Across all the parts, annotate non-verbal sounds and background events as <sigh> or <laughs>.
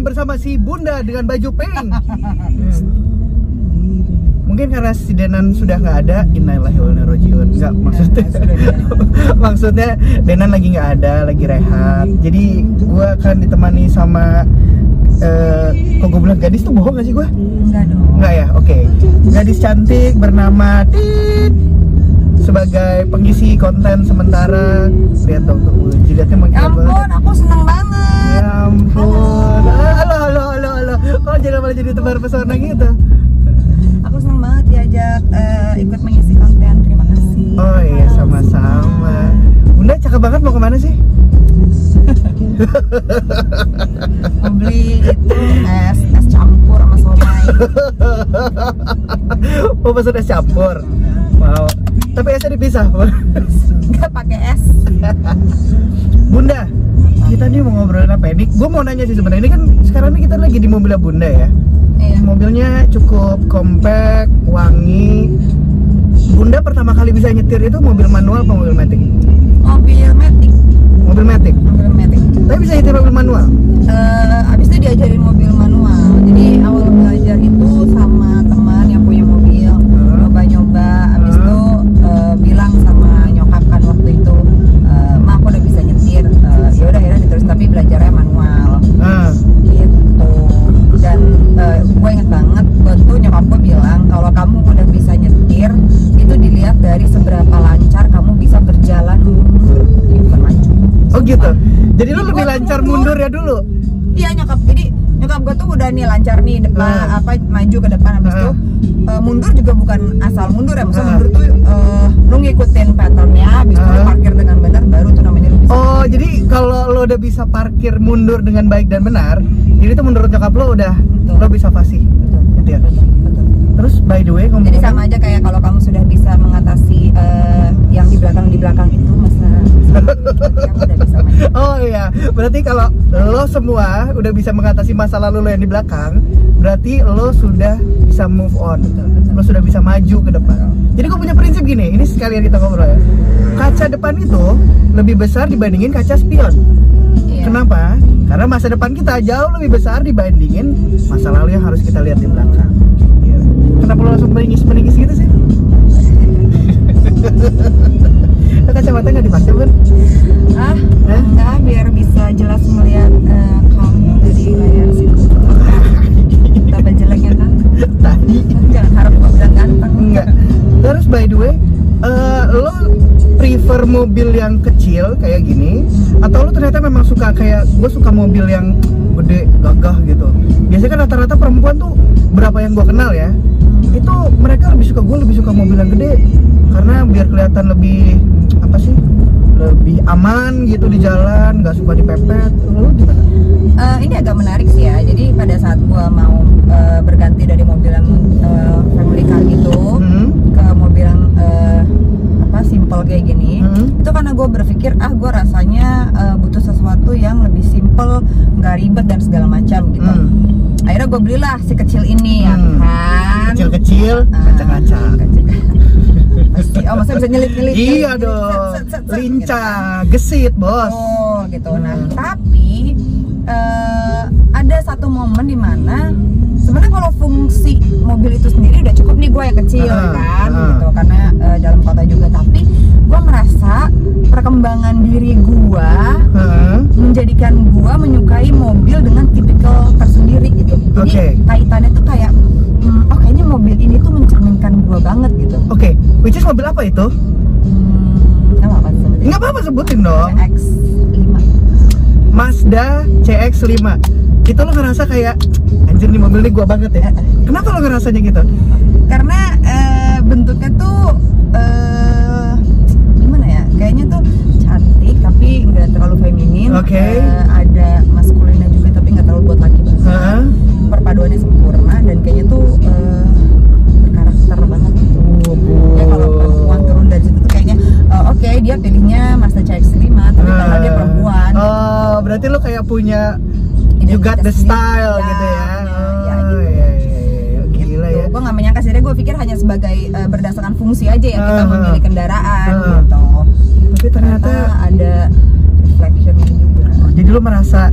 nih bersama si Bunda dengan baju pink. <laughs> Mungkin karena si Denan sudah nggak ada, innalillahi wa inna rojiun. Nggak maksudnya, <laughs> <laughs> maksudnya Denan lagi nggak ada, lagi rehat. Jadi gue akan ditemani sama eh kok gue bilang gadis tuh bohong gak sih gue? Enggak dong. Enggak ya, oke. Gadis cantik bernama Tit sebagai pengisi konten sementara. Lihat dong tuh, jidatnya makin Ya ampun, aku seneng banget. Malah jadi tebar pesona gitu? Aku seneng banget diajak eh, ikut mengisi konten. Terima kasih. Oh iya, sama-sama. Bunda cakep banget mau ke mana sih? <laughs> Mau beli itu es es campur sama somai. <laughs> Mau pesen es campur. Mau. Tapi esnya dipisah. Enggak pakai es. <laughs> Bunda, kita nih mau ngobrolin apa ini? Gue mau nanya sih sebenarnya ini kan sekarang nih kita lagi di mobilnya Bunda ya. Iya. Mobilnya cukup compact, wangi. Bunda pertama kali bisa nyetir itu mobil manual apa mobil matic? Mobil matic. Mobil matic. Mobil matic. Tapi bisa nyetir mobil manual. Eh, abis itu diajarin mobil manual. Jadi awal oh gitu. Jadi lu lebih lancar mundur. mundur ya dulu. Iya nyokap, jadi nyokap gue tuh udah nih lancar nih depan Ah. apa maju ke depan habis Ah. itu eh, mundur juga bukan asal mundur ya, maksudnya Ah. mundur tuh eh, lu ngikutin patternnya, habis itu lu Ah. parkir dengan benar baru tuh namanya lu bisa. Oh, jadi kalau lo udah bisa parkir mundur dengan baik dan benar, jadi itu menurut nyokap lo udah Betul. lo bisa fasih. Betul, Gitu ya. betul, betul. Terus by the way ngomong Jadi sama aja kayak kalau kamu sudah bisa mengatasi eh, yang di belakang di belakang itu masa kamu main. Oh iya, berarti kalau lo semua udah bisa mengatasi masa lalu lo yang di belakang, berarti lo sudah bisa move on. Betul, betul. Lo sudah bisa maju ke depan. Jadi gue punya prinsip gini, ini sekalian kita ngobrol ya. Kaca depan itu lebih besar dibandingin kaca spion. Iya. Kenapa? Karena masa depan kita jauh lebih besar dibandingin masa lalu yang harus kita lihat di belakang. Kenapa lo langsung meringis-meringis gitu sih? <laughs> Lo Kacamata nggak dipakai bun? Ah, Hah? enggak biar bisa jelas melihat eh, kamu dari layar situ. Tambah jeleknya kan? Tadi Jangan harap gue bilang ganteng. enggak. Terus by the way, eh, lo prefer mobil yang kecil kayak gini, atau lo ternyata memang suka kayak gue suka mobil yang gede, gagah gitu. Biasanya kan rata-rata perempuan tuh berapa yang gue kenal ya, itu mereka lebih suka gue lebih suka mobil yang gede. Karena biar kelihatan lebih apa sih lebih aman gitu di jalan nggak suka dipepet lo gimana? Eh, ini agak menarik sih ya. Jadi pada saat gua mau eh, berganti dari mobil yang eh, family car gitu Hmm. ke mobil yang eh, apa simple kayak gini, Hmm. itu karena gue berpikir ah gue rasanya eh, butuh sesuatu yang lebih simple, nggak ribet dan segala macam gitu. Hmm. Akhirnya gue belilah si kecil ini ya Hmm. kan. Kecil-kecil, Ah, kaca-kaca. kaca- Pasti, oh maksudnya bisa nyelip-nyelip Iya dong, set, set, set, set, lincah, gesit bos. Oh gitu. Nah Hmm. tapi eh, ada satu momen di mana sebenarnya kalau fungsi mobil itu sendiri udah cukup nih gue yang kecil Ah, kan ah. gitu karena eh, dalam kota juga tapi gue merasa perkembangan diri gue Heeh. menjadikan gue menyukai mobil dengan tipikal tersendiri gitu. Jadi Oke. kaitannya tuh kayak hmm, oh kayaknya mobil ini tuh mencerminkan gue banget gitu. Oke, which is mobil apa itu? Hmm, apa apa sebutin? Nggak apa-apa sebutin dong. X5 Mazda CX-5. Itu lo ngerasa kayak anjir nih mobil ini gua banget ya. Kenapa lo ngerasanya gitu? karena eh, bentuknya tuh eh, gimana ya kayaknya tuh cantik tapi nggak terlalu feminin Oke. Eh, ada maskulinnya juga tapi nggak terlalu buat laki banget. Perpaduannya sempurna dan kayaknya tuh eh, berkarakter banget gitu. Oh, ya kalau perempuan turun dari situ tuh kayaknya eh, oke dia pilihnya Mazda CX-5 tapi karena dia perempuan. Oh, berarti lo kayak punya you got the style Ya, gitu ya. Oh, gitu. Gila ya. gue nggak menyangka sih gue pikir hanya sebagai eh, berdasarkan fungsi aja ya kita Ah, memilih kendaraan ah. gitu. Tapi ternyata ada reflectionnya juga. Jadi lo merasa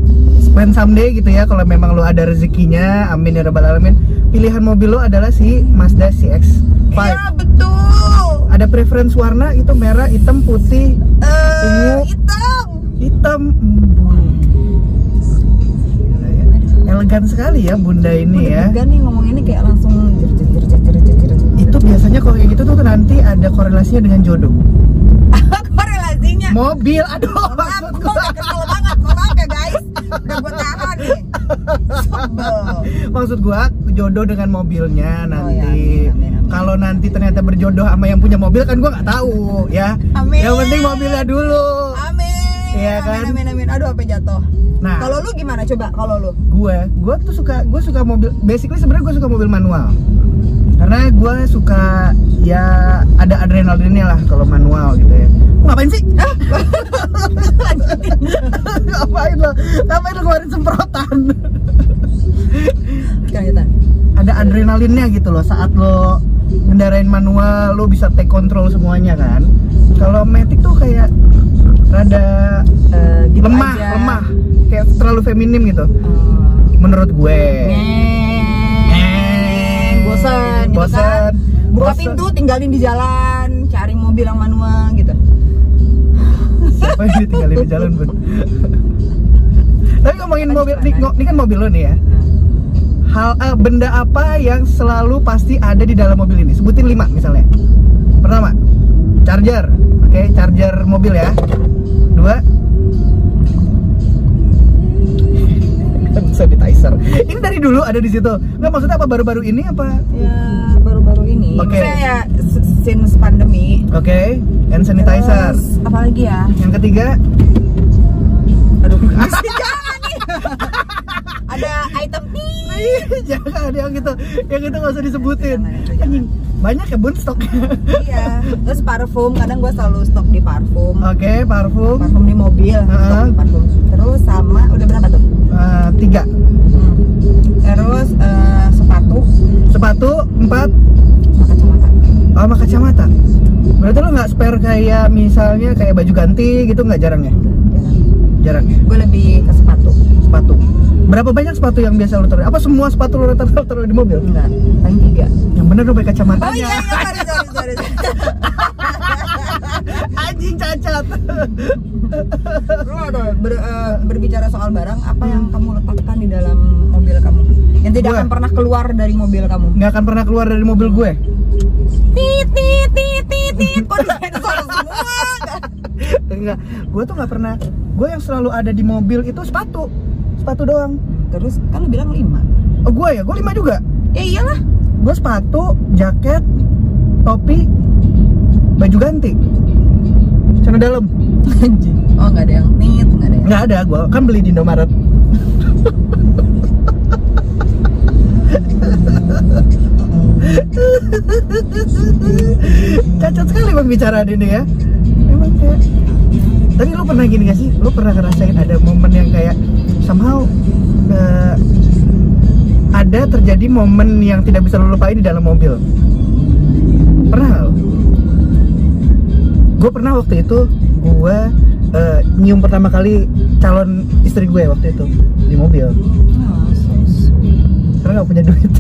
when someday gitu ya kalau memang lo ada rezekinya amin ya rabbal alamin pilihan mobil lo adalah si Mazda CX-5 Iya betul. ada preference warna itu merah hitam putih Eh, Ungu. hitam. hitam Hmm, Gila ya. elegan sekali ya bunda ini ya Udah nih ngomong ini kayak langsung itu biasanya kalau kayak gitu tuh nanti ada korelasinya dengan jodoh korelasinya. mobil aduh Maaf, maksud gue gua gue tahan nih. Sebel. maksud gua jodoh dengan mobilnya Oh, nanti ya, amin, amin. kalau nanti ternyata berjodoh sama yang punya mobil kan gua nggak tahu ya Amin. yang penting mobilnya dulu Amin. Iya kan? Amin, amin, amin. Aduh, apa jatuh. nah Kalau lu gimana? Coba kalau lu. gue gue tuh suka gue suka mobil basically sebenarnya gue suka mobil manual karena gue suka ya ada adrenalinnya lah kalau manual gitu ya. Ngapain sih? <laughs> Ngapain lo? Ngapain lo keluarin semprotan? Lanjutan. ada adrenalinnya gitu loh saat lo ngendarain manual lo bisa take control semuanya kan? Kalau matic tuh kayak rada Eh, gitu lemah aja. lemah. Kayak terlalu feminim gitu. Eh, menurut gue bosan, gitu Bosan. kan? Buka Bosan. pintu, tinggalin di jalan, cari mobil yang manual gitu. Siapa yang ditinggalin di jalan bun? <laughs> Tapi ngomongin mobil, ini, ini kan mobil lo nih ya. Hal eh, benda apa yang selalu pasti ada di dalam mobil ini? Sebutin lima misalnya. Pertama, charger. Oke, charger mobil ya. Dua. <laughs> sanitizer. Ini dari dulu ada di situ. Nggak maksudnya apa baru-baru ini apa? Ya baru-baru ini. Oke. Maksudnya ya since pandemi. Oke, hand sanitizer. Terus, apa lagi ya? Yang ketiga, Aduh, masih jangan nih. <laughs> Ada item nih. <laughs> jangan yang gitu, yang itu nggak usah disebutin. Jangan, banyak ya bun stoknya. iya. Terus parfum, kadang gue selalu stok di parfum. Oke, parfum Parfum di mobil, stok Heeh. di parfum. Terus sama udah berapa tuh? eh, tiga, Hmm. Terus eh, sepatu sepatu empat, kacamata. oh, sama kacamata. Berarti lo nggak spare kayak misalnya kayak baju ganti gitu nggak jarang ya? Jarang ya. Gue lebih ke sepatu. Sepatu. Berapa banyak sepatu yang biasa lo taruh? Apa semua sepatu lo taruh, taruh di mobil? Enggak, paling tiga. Yang bener lo pakai kacamatanya. Oh iya, iya, sorry, sorry, sorry. Anjing cacat. Lu ada ber- eh, berbicara soal barang, apa yang kamu letakkan di dalam mobil kamu? Yang tidak Gua. akan pernah keluar dari mobil kamu? Nggak akan pernah keluar dari mobil gue. Tit, tit, tit, tit, tit. Kok di sensor semua? Enggak, gue tuh nggak pernah. Gue yang selalu ada di mobil itu sepatu, sepatu doang. Terus kan lu bilang lima. Oh gue ya, gue lima juga. Ya iyalah. Gue sepatu, jaket, topi, baju ganti, celana dalam. <laughs> Anjing. Oh nggak ada yang tit, nggak ada yang. Nggak ada, gue kan beli di Indomaret. <laughs> Cacat sekali pembicaraan ini ya. Emang kayak. Tapi lu pernah gini gak sih? Lu pernah ngerasain ada momen yang kayak somehow eh, ada terjadi momen yang tidak bisa lu lupain di dalam mobil? Pernah? Gue pernah waktu itu gue eh, nyium pertama kali calon istri gue waktu itu di mobil Oh, so sweet. karena nggak punya duit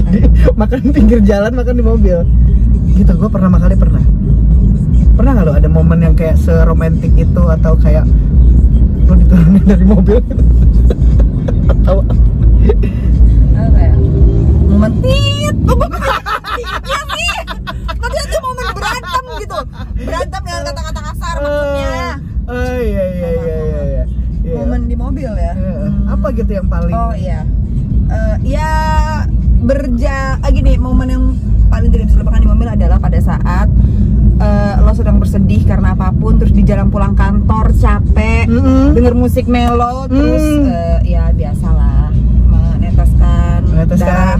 jadi makan pinggir jalan makan di mobil gitu gue pernah kali pernah pernah nggak lo ada momen yang kayak seromantik itu atau kayak lo diturunin dari mobil atau apa ya momen tit kok gue titnya sih tadi ada momen berantem gitu berantem dengan kata-kata kasar maksudnya oh iya iya iya iya iya Iya. momen di mobil ya Eh, Hmm. apa gitu yang paling oh iya Eh, ya berja ah, gini momen yang paling tidak bisa dilupakan di mobil adalah pada saat eh, lo sedang bersedih karena apa pun terus di jalan pulang kantor capek Mm-mm. denger musik melo terus Hmm. eh, ya biasalah meneteskan, Meneteskan. darah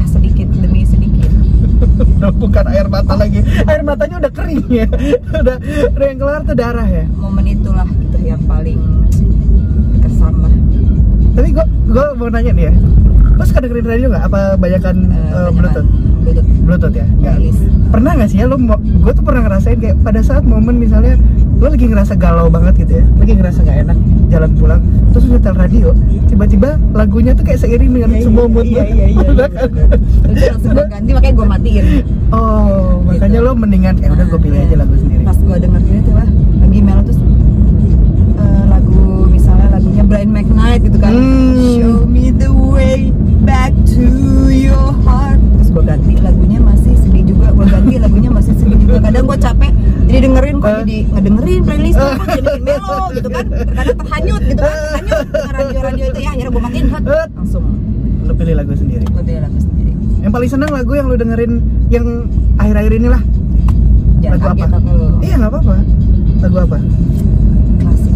udah <laughs> bukan air mata lagi air matanya udah kering ya <laughs> udah udah yang keluar tuh darah ya momen itulah gitu yang paling kesan lah Tapi gue gue mau nanya nih ya. Lo suka dengerin radio nggak? Apa banyakan eh, banyakan Bluetooth? Bluetooth. Bluetooth ya? Nggak. Playlist. Pernah nggak sih ya lo? Gue tuh pernah ngerasain kayak pada saat momen misalnya lo lagi ngerasa galau banget gitu ya, lagi ngerasa nggak enak jalan pulang, terus nyetel radio, tiba-tiba lagunya tuh kayak seiring dengan Iya, semua mood iya, iya, iya, iya. Terus langsung <laughs> ganti makanya gue matiin. Oh, makanya Gitu. lo mendingan ya udah gue pilih Nah, aja lagu sendiri. Pas gue denger gini tuh lah, lagi melo terus eh, lagu misalnya lagunya Blind McKnight gitu kan. Hmm. Show me the way back to your heart. Gue ganti lagunya masih sedih juga. Gue ganti lagunya masih sedih juga. Kadang gue capek jadi dengerin kok Eh. jadi ngedengerin playlist kok jadi melo gitu kan. Terkadang terhanyut gitu kan. Terhanyut dengan radio-radio itu ya akhirnya gue matiin hot. Eh. langsung Lo pilih lagu sendiri. gue pilih lagu sendiri. Yang paling seneng lagu yang lo dengerin yang akhir-akhir ini lah. Jangan Lagu apa? Iya nggak apa-apa. Lagu apa? Klasik.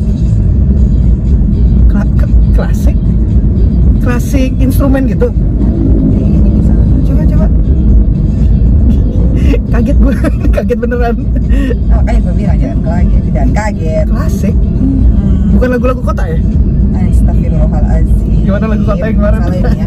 Kla- klasik? Klasik instrumen gitu. Kaget gue, <laughs> kaget beneran. Oh, kayak gue bilang jangan kaget, jangan kaget. Klasik. Hmm. Bukan lagu-lagu kota ya? Astagfirullahaladzim. Gimana lagu kota yang kemarin? Ya.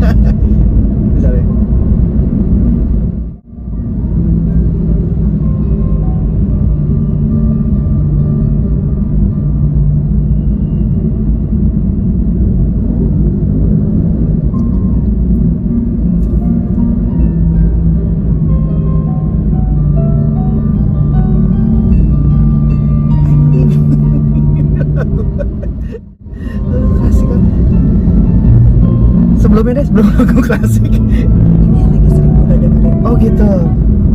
Lagu klasik Ini yang lagi sering gue udah dengerin. oh gitu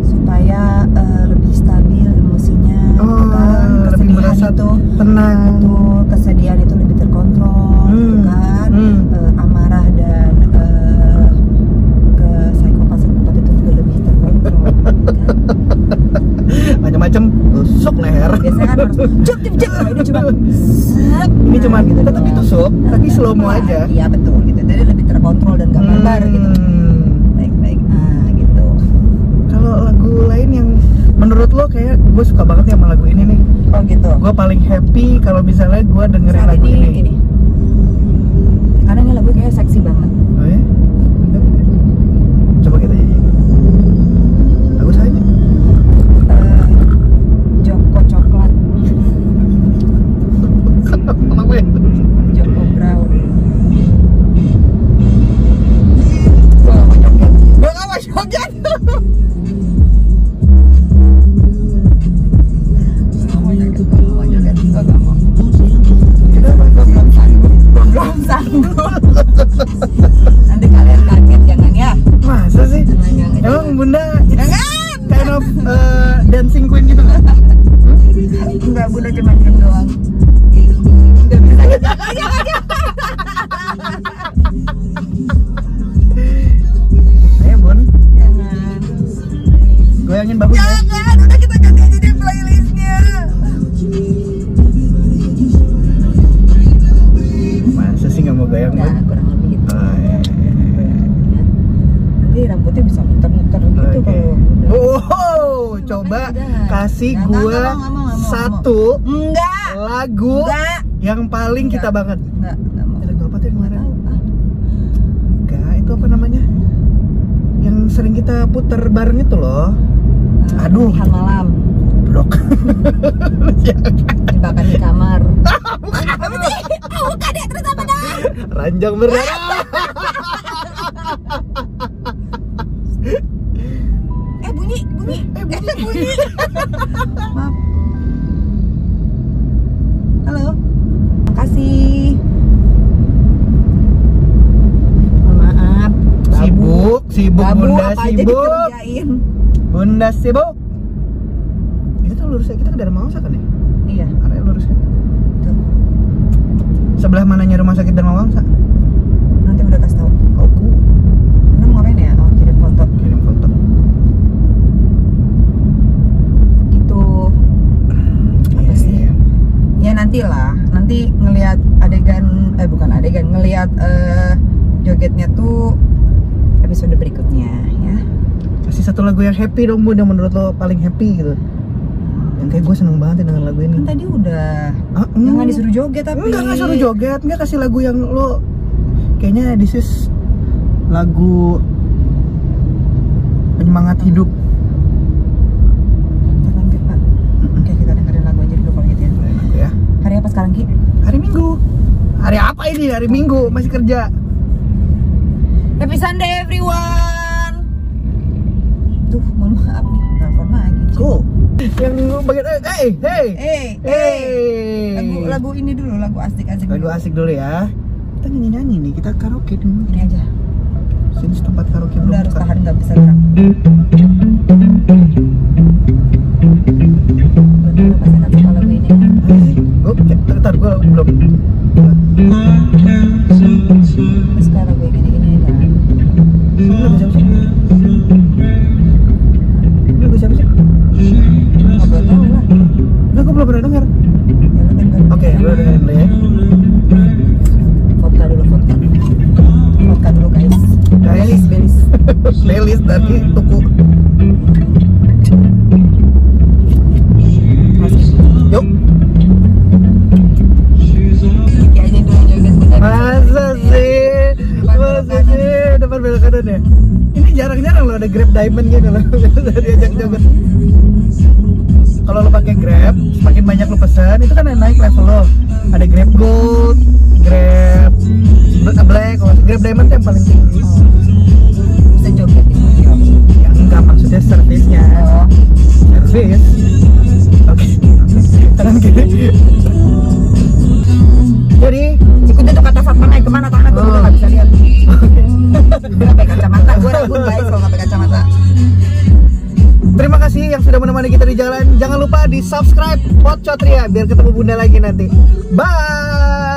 Supaya eh, lebih stabil emosinya, gitu oh kan? lebih merasa itu tenang betul, kesedihan itu lebih terkontrol, gitu Hmm, kan? hmm. Eh, amarah dan eh, ke psikopat-psikopat itu juga lebih terkontrol. kan? <laughs> macam-macam tusuk leher Biasanya kan harus cep cep, kalau ini cuma ini cuman gitu tetap doang. ditusuk tapi slow mo Nah, aja Iya betul gitu. Jadi lebih terkontrol dan gak barbar gitu. Hmm. Baik-baik. Ah gitu. kalau lagu lain yang menurut lo kayak gue suka banget ya sama lagu ini nih Oh gitu. gue paling happy kalau misalnya gue dengerin Saat lagu ini, ini, ini. Karena ini lagu kayak seksi banget. Kasih nggak mau, satu Enggak. lagu Enggak. yang paling kita Nggak. banget. Enggak, enggak mau. Lagu apa tuh yang Nggak kemarin? tahu. Ah, Enggak, itu apa namanya? Yang sering kita puter bareng itu loh. ah, Aduh. Pilihan malam. Blok. <laughs> Ya, Jebakan di kamar. <laughs> Sih? Oh, bukan ya, terus apa dah? Ranjang berdarah. Eh, aja sibuk. dikerjain. Bunda sibuk. Itu tuh lurus ya, kita ke daerah Mawangsa kan ya? Iya. Area lurus kan? Tuh. Sebelah mananya rumah sakit Dharma Wangsa? Nanti udah kasih tahu. Oh, ku. Anda mau ngapain ya? Oh, kirim foto. Kirim foto. Gitu. Apa sih? Iya. Ya nantilah. Nanti ngelihat adegan eh bukan adegan, ngelihat eh, jogetnya tuh episode berikutnya ya. Kasih satu lagu yang happy dong bunda menurut lo paling happy gitu. Yang kayak gue seneng banget dengan lagu ini. Kan tadi udah Ah, jangan mm. disuruh joget tapi Enggak, enggak suruh joget, enggak kasih lagu yang lo kayaknya this is lagu penyemangat hidup Jangan Ki, Pak. Oke, kita dengerin lagu aja dulu kalau gitu ya. Lagu ya Hari apa sekarang, Ki? hari minggu hari apa ini hari minggu masih kerja Happy Sunday everyone. Duh, mohon maaf nih, telepon lagi. Cool yang bagian eh hey hey Eh, eh. hey Lagu lagu ini dulu, lagu asik-asik lagu dulu. asik dulu ya kita nyanyi nyanyi nih kita karaoke dulu Ini aja. sini tempat karaoke belum Udah harus tahan nggak bisa gerak. Oh, bentar, bentar, gue belum. Suka lagu <laughs> Playlist dari tuku. Yuk, masa sih? Masa sih? Depan belok kanan ya? Ini jarang-jarang loh ada Grab Diamond gitu loh. <laughs> Diajak joget. Kalau lo pakai Grab, semakin banyak lo pesan, itu kan naik level lo. Ada Grab Gold, Grab Black, Grab Diamond yang paling tinggi. Guys kalau pakai. Terima kasih yang sudah menemani kita di jalan. Jangan lupa di subscribe Pot Cotria biar ketemu Bunda lagi nanti. Bye.